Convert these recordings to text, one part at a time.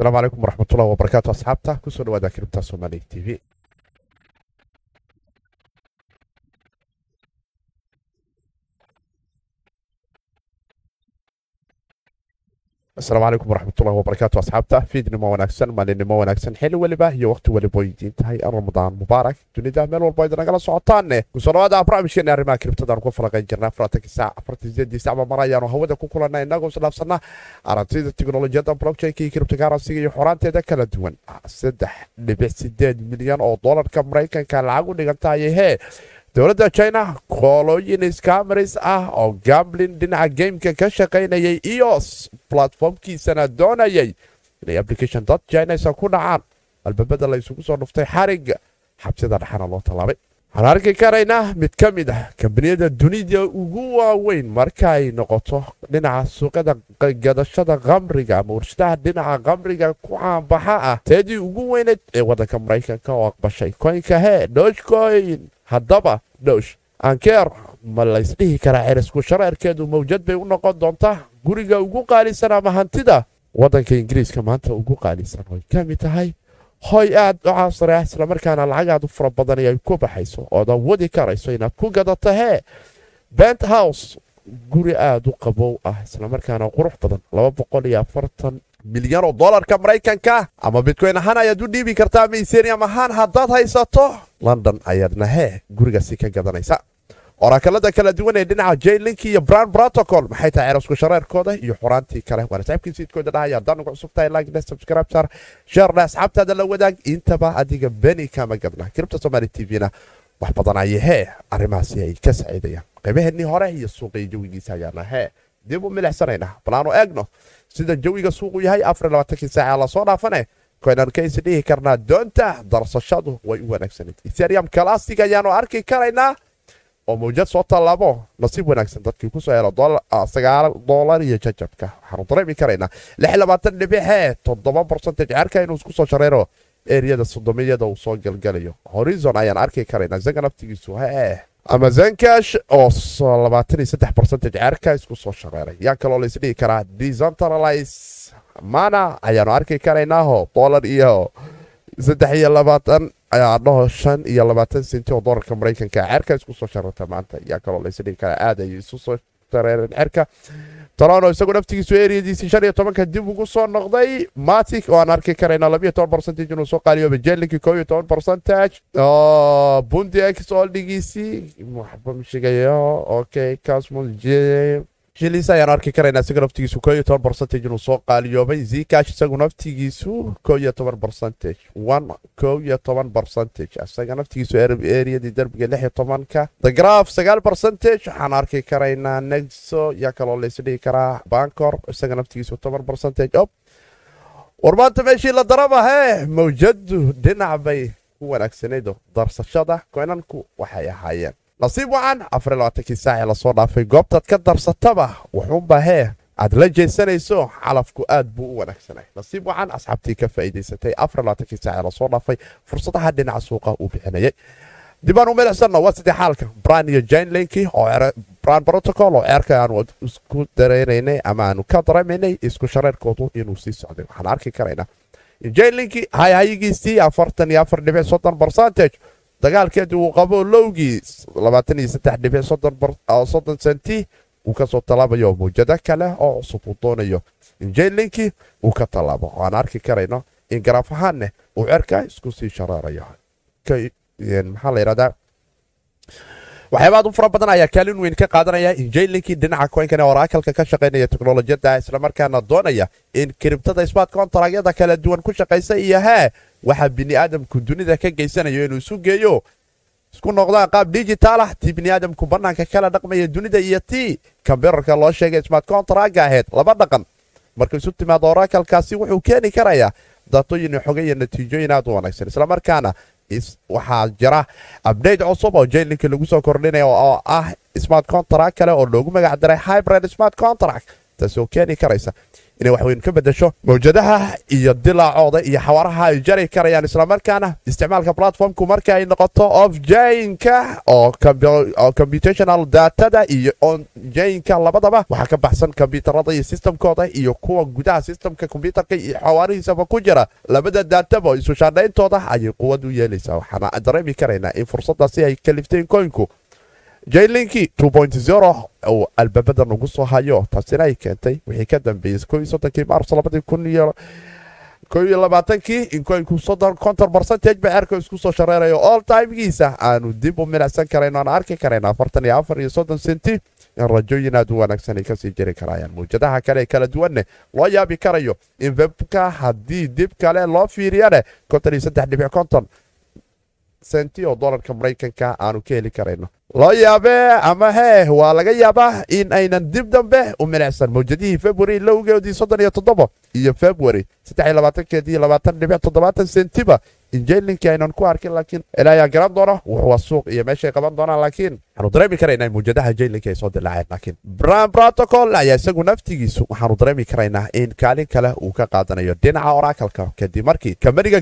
asalaamu calaykum waraxmatullahi wabarakaatu asxaabta ku soo dhawaada kiribta somaali t v asalaamu calaykum waraxmatullahi wabarakaatu asxaabta fiidnimo wanaagsan maalinimo wanaagsan xili weliba iyo waqti weliba idiin tahay ramadaan mubaarak dunida meel walba idin nagala socotaanne ku soo dhawaada barnaamijkeena arrimaha kiribtadaan ku falaqayn jirna afartanki saac afartan sideedii sacba mar hawada ku kulana inagoo isdhaafsana aragtida teknolojiyadda blockchainka iyo kiribtagaransiga iyo xoraanteeda kala duwan saddex dhibic sideed milyan oo doolarka maraykanka lacag u dowladda china koolooyin scamaris ah oo gamblin dhinaca gameka ka shaqaynayay iyo platformkiisana doonayay inay application dad chinasa ku dhacaan. Albaabada la isugu soo dhuftay xariga xabsida dhexana loo tallaabay. Waxaan arki karaynaa mid ka mid ah kambaniyada dunida ugu waaweyn marka ay noqoto dhinaca suuqyada gadashada kamriga ama warshadaha dhinaca kamriga ku caanbaxa ah. Teedii ugu weyneed ee waddanka maraykanka oo aqbashay koynka hee dogecoin haddaba dhosh ankeer ma laysdhihi karaa cerisku shareerkeedu mawjad bay u noqon doontaa? Guriga ugu qaalisan ama hantida? Waddanka ingiriiska maanta ugu qaalisan oy ka mid tahay? Hoy aad u caasare ah islamarkaana lacag aad u fara badan ay ku baxayso ood awoodi karayso inaad ku gadato hee bent house guri aad u qabow ah islamarkaana qurux badan milyan oo dolarka maraykanka. Ama bitcoyn ahaan ayaad u dhiibi kartaa miserium ahaan haddaad haysato. London ayaadna hee gurigaasi ka gadanaysa. Oraakalada kala duwan ee dhinaca jaylink iyo brown protocol maxay tahay cerasku shareerkooda iyo xoraantii kale? Waana saxibkii siidkooda dhahaya haddaan ugu cusub tahay like subscribe sharna asxaabtaada la wadaag intaba adiga beni kama gadna kiribta somaali t v-na wax badan ayay hee arrimahaasi ay ka saciidayaan qaybaheenii hore iyo suuqii jawigiisa ayaana hee dib u milicsanaynaa balaanu eegno sida jawiga suuqu yahay afar labaatankii saaca la soo dhaafane koynaan ka is dhihi karnaa doonta darsashadu way u wanaagsanayd ethereum classic ayaanu arki karaynaa oo mawjad soo tallaabo nasiib wanaagsan dadkii ku soo helo sagaal dolar iyo jajabka. Waxaanu dareemi karaynaa lix labaatan dhibixee toddoba borcentage cerka inuu isku soo shareero eriyada sodomiyada uu soo galgalayo. Horizon ayaan arki karaynaa isaga naftigiisu hee amazon cash oo cerka isku soo shareeray yaa kaloo la isdhihi karaa decentralize mana ayaanu arki karaynaaho dolar iyo saddex iyo labaatan dhaho shan iyo labaatan senti oo dolarka maraykanka cerka isku soo shararta maanta yaa kaloo laysdhihi karaa aad ayay isu soo shareereen cerka tolono isagoo naftigiisu eriyadiisii shan iyo tobanka dib ugu soo noqday matic oo aan arki karayna labiyo toban percentage inuu soo qaaliyoobay jelinki koo iyo toban percentage bundi x oldigiisii waxba mishigayo okay cosmos j jilis ayaan arki karaynaa isaga naftigiisu koo iyo toban percentage inuu soo qaaliyoobay zcash isagu naftigiisu koo iyo toban percentage. One koo iyo toban percentage isaga naftigiisu eriyadii derbiga lix iyo tobanka the graf sagaal percentage. Waxaan arki karaynaa nexo yaa kaloo laysdhihi karaa bancor isaga naftigiisu toban percentage. Op war maanta meeshii la daraba hee mawjadu dhinac bay ku wanaagsanaydo darsashada koynanku waxay ahaayeen nasiib wacan afar labaatankii saaci la soo dhaafay goobtaad ka darsataba wuxuunba hee aad la jeesanayso calafku aad buu u wanaagsanay. Nasiib wacan asxaabtii ka faa'iidaysatay afar labaatankii saaci la soo dhaafay fursadaha dhinaca suuqa uu bixinayay. Dibaan u milicsanno waa sidii xaalka. Bran iyo jainlinki oo bran protocol oo ceerka aanu isku dareeraynay ama aanu ka dareemaynay isku shareerkoodu inuu sii socday. Waxaan arki karaynaa jainlinki hayhayigiisii afartan iyo afar dhibic soddon percentage dagaalkeedii uu qabo lowgii senti uu ka soo tallaabayo mawjado kale oo cusub uu doonayo in jainlinki uu ka tallaabo waan arki karayno in garaaf ahaanne uu cerka isku sii shareerayo maxaa la yidhahdaa waxyaaba aad u fara badan ayaa kaalin weyn ka qaadanaya in jailinkii dhinaca koynkan ee oraakalka ka shaqaynaya teknolojiyadda islamarkaana doonaya in kiribtada smart contragyada kala duwan ku shaqaysa iyo hee waxaa biniaadamku dunida ka geysanayo inuu isu geeyo. Isku noqdaan qaab digitaal ah tii biniaadamku bannaanka kala dhaqmaya dunida iyo tii kombyutarka loo sheegay smart contraga ahayd laba dhaqan. Marka isu timaado oraakalkaasi wuxuu keeni karayaa daatooyin xoga iyo natiijooyin aad u wanaagsan islamarkaana waxaa jira abdate cusub oo jailinka lagu soo kordhinaya oo ah smart contract kale oo loogu magac daray hybrid smart contract taasoo keeni karaysa inay waxweyn ka bedesho mawjadaha iyo dilaacooda iyo xawaaraha ay jari karayaan islamarkaana isticmaalka platformku marka ay noqoto ofjainka oo computational datada iyo onjainka labadaba waxaa ka baxsan kombyuutarada iyo sistamkooda iyo kuwa gudaha sistamka kombyuutarka iyo xawaarihiisaba ku jira. Labada daataba isu shaandhayntooda ayay quwad u yeelaysaa waxaana dareemi karaynaa in fursadaasi ay kalifteen koynku jaylinki uu albaabada nagu soo hayo. Taasina ay keentay. Wixii ka dambeeyey kii konton barcentage ba cerka isku soo shareerayo. All timegiisa aanu dib u milicsan karayno aan arki karayna afartan iyo afar iyo soddon senti. In rajooyin aad u wanaagsan ay ka sii jiri karayaan. Mawjadaha kale kala duwanne loo yaabi karayo in webka haddii dib kale loo fiiriyane konton iyo saddex dhibic konton senti oo dolarka maraykanka aanu ka heli karayno loo yaabee ama hee waa laga yaabaa in aynan dib dambe u milicsan mawjadihii february lowgeedii iyo toddobaatan sentiba. In jaylinkii aynan ku arkin laakiin ilaa ayaa garan doona wuxuu suuq iyo meeshay qaban doonaan laakiin waxaanu dareemi karaynaa in mawjadaha jaylinka ay soo dilaaceen laakiin bran protocol ayaa isagu naftigiisu waxaanu dareemi karaynaa in kaalin kale uu ka qaadanayo dhinaca oracalka kadib markii kambaniga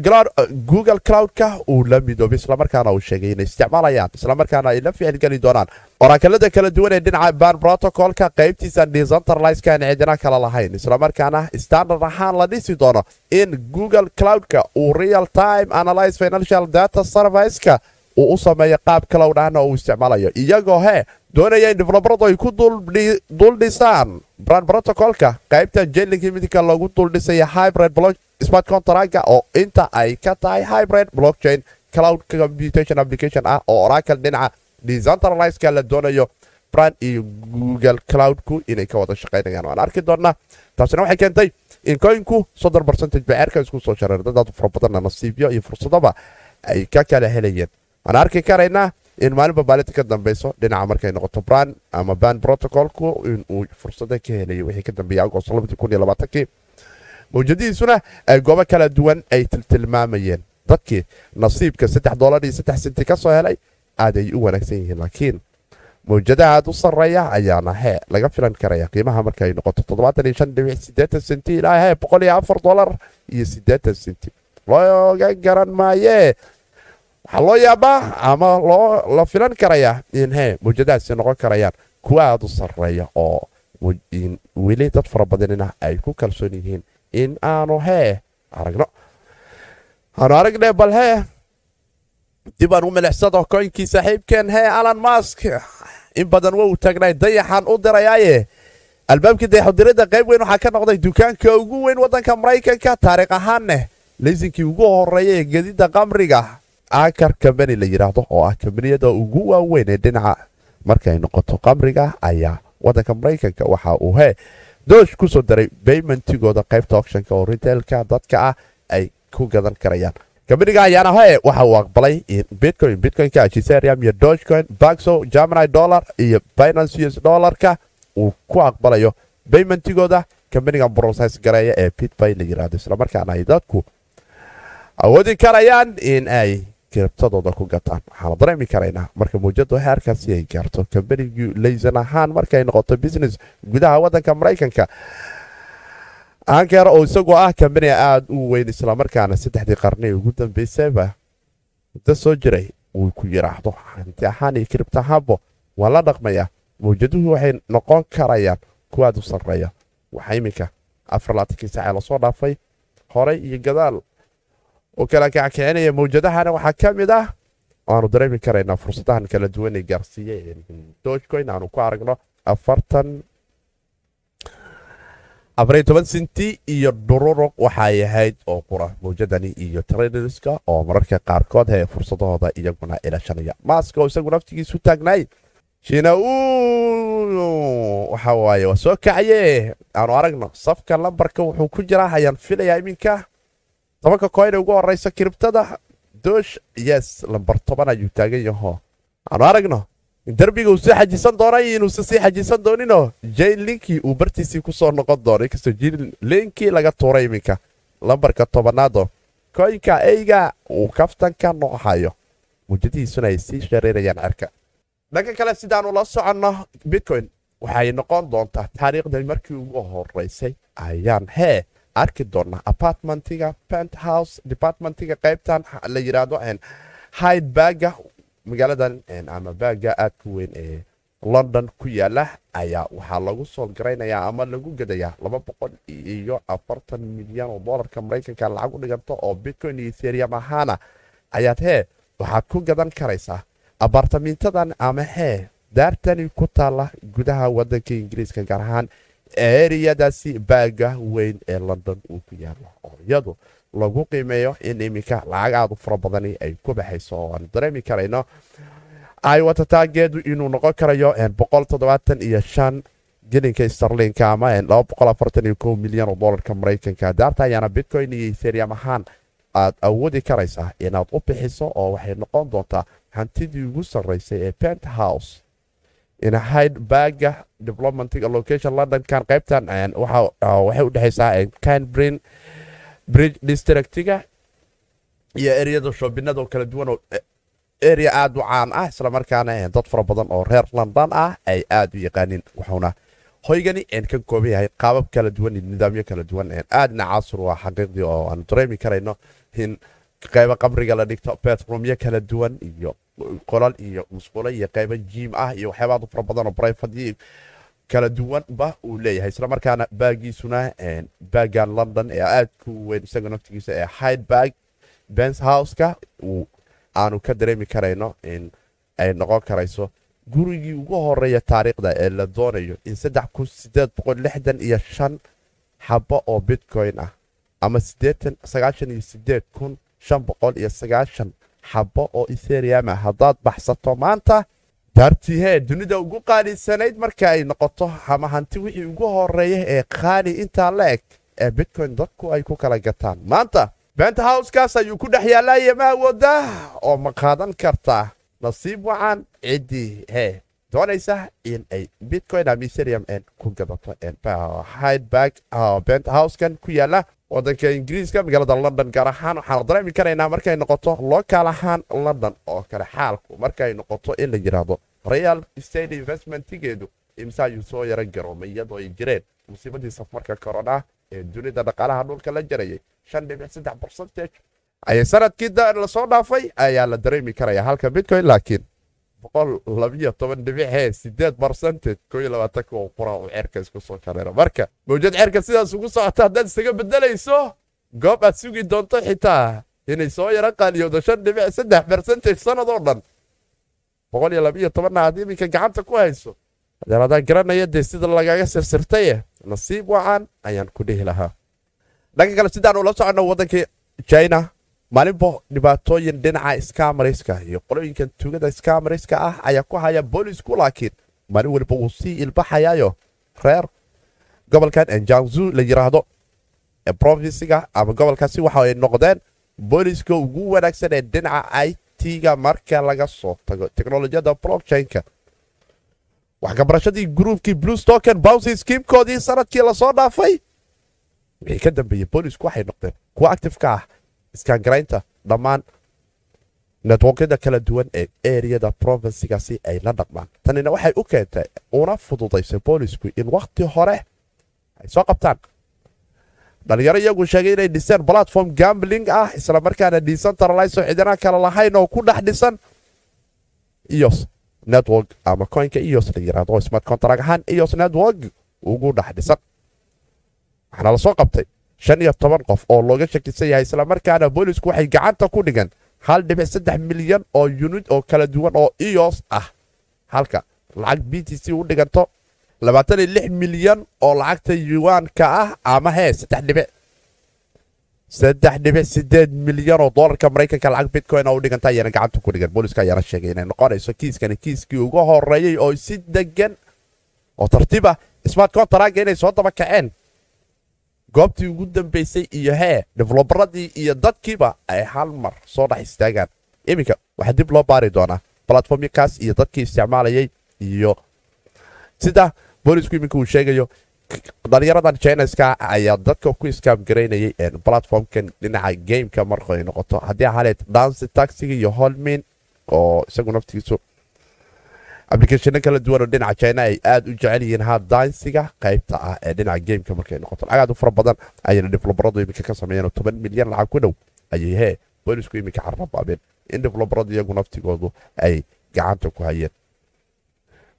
google cloudka uu la midoobay islamarkaana uu sheegay inay isticmaalayaan islamarkaana ay la ficilgeli doonaan oraakalada kala duwan ee dhinaca ban protocolka qaybtiisa decentraliska aan cidina kala lahayn islamarkaana standard ahaan la dhisi doono in google cloudka uu real time analyze financial data serviceka uu u sameeyo qaab cloud ahna uu isticmaalayo iyagoo hee doonaya in develobaradu ay ku duldhisaan bran protocolka qaybta midka lagu duldhisaya hybrid smart contractka oo inta ay ka tahay hybrid blockchain cloud computation application ah oo oracle dhinaca decentraliska la doonayo bran iyo google cloudku inay ka wada shaqaynayaan waan arki doonnaa taasina waxay keentay in koynku soddon barcentage ba ceerka isku soo shareer. Dadaad fara badanna nasiibyo iyo fursadaba ay ka kala helayeen. Waan arki karaynaa in maalinba maalinta ka dambeyso dhinaca markay noqoto bran ama ban protocolku inuu fursada ka helayo wixii ka dambeeyay agost kii mawjadihiisuna ay goobo kala duwan ay tiltilmaamayeen. Dadkii nasiibka saddex dolar iyo saddex senti ka soo helay aad ay u wanaagsan yihiin laakiin mawjadaha aad u sarreeya ayaana hee laga filan karaya qiimaha markaay noqoto senti ilaa hee dolar iyo senti. Looga garan maayee waxaa loo yaabaa ama la filan karayaa in hee mawjadahaasi noqon karayaan kuwa aad u sarreeya oo weli dad fara badanina ay ku kalsoon yihiin in aanu hee aragno. Aanu aragne bal hee dib aan u milicsado koynkii saaxiibkeen hee alan mask in badan wa uu taagnay dayaxan u dirayaaye albaabkii dayaxudiridda qayb weyn waxaa ka noqday dukaanka ugu weyn waddanka maraykanka taariikh ahaanneh laysinkii ugu horreeya ee gedidda qamriga akar kambani la yidhaahdo oo ah kambaniyada ugu waaweyn ee dhinaca markay noqoto qamriga ayaa waddanka maraykanka waxa uu hee doosh ku soo daray baymentigooda qaybta okshanka oo riteelka dadka ah ay ku gadan karayaan kambaniga ayaana hee waxa uu aqbalay in bitcoin bitcoinka giserium iyo dogecoin baxo germany dollar iyo binance us dollarka uu ku aqbalayo baymentigooda kambaniga broses gareeya ee bitbay la yiraahdo islamarkaana ay dadku awoodi karayaan in ay kiribtadooda ku gataan. Waxaana dareemi karaynaa marka mawjadu heerkaasi ay gaarto kambanigii laysan ahaan markay noqoto business gudaha waddanka maraykanka anker oo isagoo ah kambani aada u weyn islamarkaana saddexdii qarni ugu dambeysayba muddo soo jiray uu ku yiraahdo hanti ahaan iyo kiribta ahaanbo waa la dhaqmaya. Mawjaduhu waxay noqon karayaan kuwaad u sarreeya. Waxaa iminka afarlaatankii saacee la soo dhaafay horay iyo gadaal oo kala kackicinaya mawjadahana. Waxaa ka mid ah aanu dareemi karaynaa fursadahan kala duwan ee gaarsiiye dogecoin aanu ku aragno afartan afariyo toban sinti iyo dhururuq waxay ahayd oo qura mawjadani iyo traderska oo mararka qaarkood hee fursadahooda iyaguna ilashanaya maaska oo isagu naftigiisu taagnaay shiina waxa waaye waa soo kacaye aanu aragno safka lambarka wuxuu ku jiraa ayaan filayaa iminka. Tobanka koyne ugu horeysa kiribtada doosh yes lambar toban ayuu taagan yaho aanu aragno derbiga uu sii xajisan doonay inuusa sii xajisan dooninoo? Jane linkii uu bartiisii ku soo noqon doono inkastoo jane linkii laga tuuray iminka lambarka tobanaado koynka eyga uu kaftanka noqhayo mujadihiisuna ay sii shareerayaan cerka dhanka kale sidaanu la soconno bitcoin waxay noqon doontaa taariikhdan markii ugu horeysay ayaan hee arki doonaa apartmentiga penthouse departmentiga qaybtan la yiraahdo hide baga magaaladan ama baga aadka weyn ee london ku yaalla ayaa waxaa lagu soo garaynayaa ama lagu gadayaa laba boqol iyo afartan milyan oo doolarka maraykanka lacag u dhiganta oo bitcoin iyo ethereum ahaana ayaad hee waxaad ku gadan karaysaa. Abartamintadan ama hee daartani ku taala gudaha wadanka ingiriiska gaar ahaan eriyadaasi baaga weyn ee london uu ku yaalo oo iyadu lagu qiimeeyo in iminka lacag aad u fara badani ay ku baxayso. Oo aan dareemi karayno ay watataageedu inuu noqon karayo iyo shan gelinka starlinka ama milyan oo dolarka maraykanka. Daarta ayaana bitcoin iyo ethereum ahaan aad awoodi karaysaa inaad u bixiso oo waxay noqon doontaa hantidii ugu sarreysay ee penthouse. Inhide baga development londonkan qaybtan waxay u dhexaysaa canbrin bridge districtiga iyo ereyada shoobinada oo kala duwan oo area aada u caan ah islamarkaana dad fara badan oo reer london ah ay aada u yaqaanin wuxuuna hoygani ka kooban yahay qaabab kala duwan iyo nidaamyo kala duwan aadna casur waa xaqiiqdii oo aan dareemi karayno in qaybo qabriga la dhigto betrumyo kala duwan iyo qolal iyo musqulo iyo qaybo jiim ah iyo waxyaaba aad u fara badan oo brifadyo kala duwanba uu leeyahay. Islamarkaana baagiisuna baagan london ee aadku weyn isaga naftigiisa ee hide bag bens houseka aanu ka dareemi karayno in ay noqon karayso gurigii ugu horreeya taariikhda ee la doonayo in iyo shan xabo oo bitcoin ah ama xabo oo etherium ah. Haddaad baxsato maanta daartihee dunida ugu qaalisanayd marka ay noqoto ama hanti wixii ugu horreeya ee qaali intaa la eg ee bitcoin dadku ay ku kala gataan. Maanta benthouskaas ayuu ku dhex yaallaya ma awoodaa oo ma qaadan kartaa nasiib wacan ciddii hee doonaysa in ay bitcoin ama ethereum ku gadato hidebag benthousekan ku yaalla wadanka ingiriiska magaalada london gaar ahaan waxaan dareemi karaynaa markay noqoto lokaal ahaan london oo kale xaalku markay noqoto in la yidhaahdo real state investmentigeedu imse ayuu soo yaro garoomay iyadoo ay jireen musiibadii safmarka corona ee dunida dhaqaalaha dhulka la jarayay bercentage ayay sannadkii la soo dhaafay ayaa la dareemi karaya halka bitcoin laakiin bercentage qura uu cerka isku soo kareero marka mawjad cerka sidaas ugu socota haddaad isaga bedelayso goob aad sugi doonto xitaa inay soo yaro qaaliyowdo bercentage sanadoo dhan aad iminka gacanta ku hayso adaan garanaya dee sida lagaga sirsirtaye nasiib wacan ayaan ku dhihi lahaa dhanka kale sidaan ula soconno waddanka china. Maalinba dhibaatooyin dhinaca skamariska iyo qolooyinkan tugada skamariska ah ayaa ku haya boolisku laakiin maalin weliba wuu sii ilbaxayaayo reer gobolkan enjanzu la yiraahdo ee provinsiga ama gobolkaasi waxa ay noqdeen booliska ugu wanaagsan ee dhinaca i t-ga marka laga soo tago teknolojiyadda blockchainka waxkabarashadii gruubkii bluestoken bouncy skiimkoodii sannadkii la soo dhaafay wixii ka dambeeyey boolisku waxay noqdeen kuwa actifeka ah iskaangaraynta dhammaan networkyada kala duwan ee eriyada provinsigaasi ay la dhaqmaan tanina waxay u keentay una fududaysay boolisku in wakhti hore. Ay soo qabtaan dhalinyaro iyagu sheegay inay dhiseen platform gambling ah islamarkaana decentralizo cidina kale lahayn oo ku dhex dhisan. Iyos network ama coinka iyos la yiraahdo smart contract ahaan iyos network ugu dhex dhisan. Waxaana la soo qabtay shan iyo toban qof oo looga shakisan yahay islamarkaana boolisku waxay gacanta ku dhigan hal dhibic saddex milyan oo yunid oo kala duwan oo iyos ah. Halka lacag b t c u dhiganto labaatan iyo lix milyan oo lacagta yuwaanka ah ama hee saddex dhibic saddex dhibic sideed milyan oo doolarka maraykanka lacag bitcoin u dhiganta ayaana gacanta ku dhigan. Booliska ayaana sheegay inay noqonayso kiiskani. Kiiskii ugu horeeyey oo si degan oo tartiib ah smart contracga inay soo daba kaceen. Goobtii ugu dambeysay iyo hee develobaradii iyo dadkiiba ay hal mar soo dhex istaagaan. Iminka waxaa dib loo baari doonaa platformyakaas iyo dadkii isticmaalayay iyo sida boolisku iminka uu sheegayo dhalinyaradan chineska ayaa dadka ku iskaam platformkan dhinaca gameka marka ay noqoto. Haddii ahaleed dansi taxiga iyo holmin oo isagu naftigiisu applicationno kala duwan oo dhinaca china ay aad u jecel yihiin hadansiga qaybta ah ee dhinaca gameka markay noqoto. Lacagaad u fara badan ayayna develobaradu iminka ka sameeyeen toban milyan lacag ku dhow ayay hee boolisku iminka carrabaabeen in develobaradu iyagu naftigoodu ay gacanta ku hayeen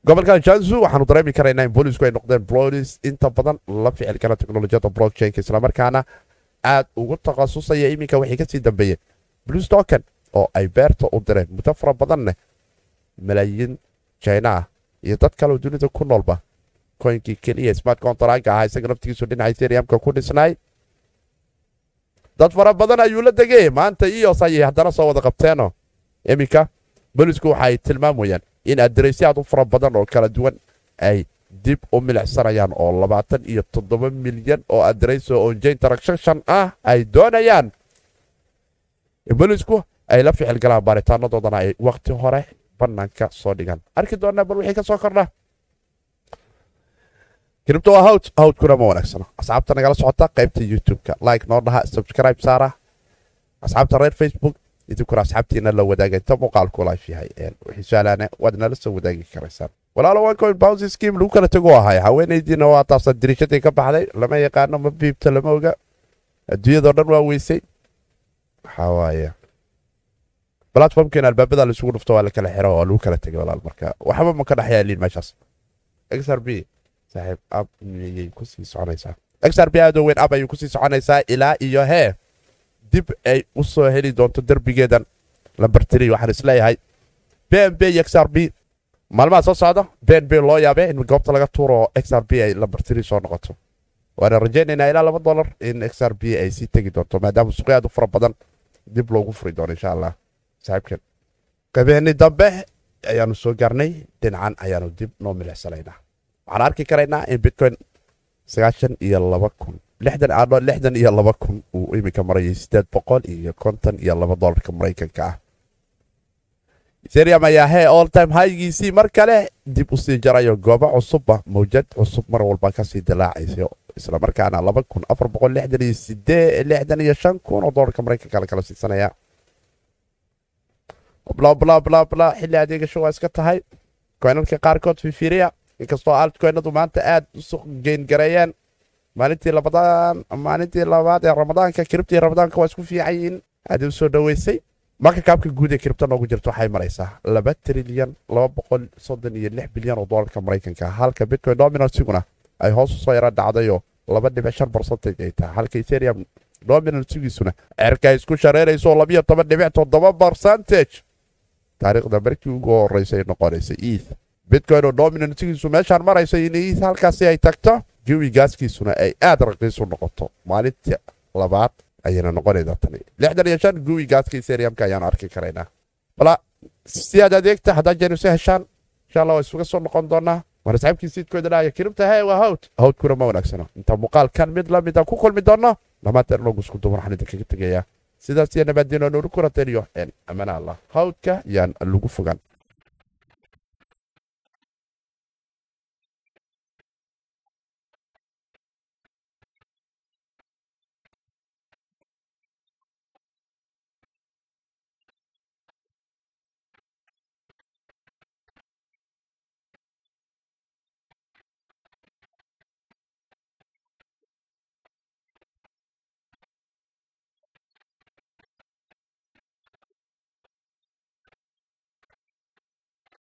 gobolka jansu waxaanu dareemi karaynaa in boolisku ay noqdeen bolis inta badan la ficil kara teknolojiyada blockchainka islamarkaana aad ugu takhasusaya iminka waxay ka sii dambeeyeen bluestoken oo ay beerta u direen muddo fara badanneh malaayiin china ah iyo dad kaleo dunida ku noolba koynkii keliya smart contraga ahaa isaga naftigiisu dhinaca eteriamka ku dhisnaay dad fara badan ayuu la degay maanta ios ayay haddana soo wada qabteenoo. Iminka boolisku waxa ay tilmaamayaan in adereysyaad u fara badan oo kala duwan ay dib u milicsanayaan oo labaatan iyo toddoba milyan oo adereys oo onjain transaction ah ay doonayaan. Boolisku ay la ficil galaan baaritaanadoodana ay wakhti hore bannaanka soo dhigaan. Arki doonaa bal wixii ka soo kordha. Kiribto waa hawd hawdkuna ma wanaagsano asxaabta nagala socota qaybta youtube-ka. Like noo dhaha subscribe saara. Asxaabta reer facebook idinkuna asxaabtiina la wadaaga inta muuqaalku life yahay wixii su'aalaana waad nala soo wadaagi karaysaan walaalo wancoin bouncy scheme lagu kala tego ahay haweenaydiina waa taabsan diriishadii ka baxday lama yaqaano ma biibta lama oga adduunyadao dhan waa weysay waxaa waaye platformkeena albaabada laisugu dhufto waa la kala xiro oo lagu kala tegay walaal marka waxba ma ka dhexyaaliin meeshaas xrb saaxiib ab miyay ku sii soconaysaa xrb aadoo weyn ab ayay ku sii soconaysaa ilaa iyo hee dib ay u soo heli doonto derbigeedan. Lamber tiri waxaan is leeyahay b m b iyo xrb maalmaha soo socda b n b loo yaabe in goobta laga tuuro xrb ay lamber tiri soo noqoto. Waana rajaynaynaa ilaa laba dolar in xrb ay sii tegi doonto maadaama suuqyo aad u fara badan dib loogu furi doono insha allah saaxiibkan qabeeni dambe ayaanu soo gaarnay dhinacan ayaanu dib noo milicsanaynaa waxaan arki karaynaa in bitcoin sagaashan iyo laba kun lixdan iyo laba kun uu iminka marayay siddeed boqol iyo konton iyo laba dolarka maraykanka ah. Eterium ayaa hee all time haygiisii mar kale dib u sii jarayo goobo cusubba mawjad cusub mar walba ka sii dilaacaysa islamarkaana laba kun afar boqol lixdan iyo sidee lixdan iyo shan kun oo dolarka maraykanka la kala siisanaya blablabla xilli adeegasho waa iska tahay. Koynadka qaarkood fifiiriya inkastoo altcoynadu maanta aad u suuq geyngareeyeen maalintii labadaan maalintii labaad ee ramadaanka kiribtii ramadaanka waa isku fiican yihiin aad u soo dhoweysay marka kaabka guud ee kiribta noogu jirta waxay maraysaa laba trilyan laba boqol soddon iyo lix bilyan oo doolarka maraykanka. Halka bitcoin dominansiguna ay hoos u soo yara dhacdayoo laba dhibic shan barcentage ay tahay. Halka eterium dominansigiisuna cerka isku shareerayso labiyo toban dhibic toddoba barcentage taariikhda markii ugu horeysay noqonaysa eith bitcoin oo dominansigiisu meeshaan maraysa in eith halkaasi ay tagto jawi gaaskiisuna ay aad raqiisu noqoto. Maalintii labaad ayayna noqonaydaa tani. Lixdan iyo shan guwi gaaska eteriumka ayaanu arki karaynaa bala si aad adeegta haddaa jeenusi heshaan insha allah waa isuga soo noqon doonaa. War asxaabkii siidkooda dhahaya kiribta hee waa hawd hawdkuna ma wanaagsano. Inta muuqaalkan mid la mida ku kulmi doono dhammaanteen loogu isku duban waxaan idinkaga tegayaa sidaas iyo nabaadiino nuuru kurateliyo amana allah. Hawdka yaan lagu fogaan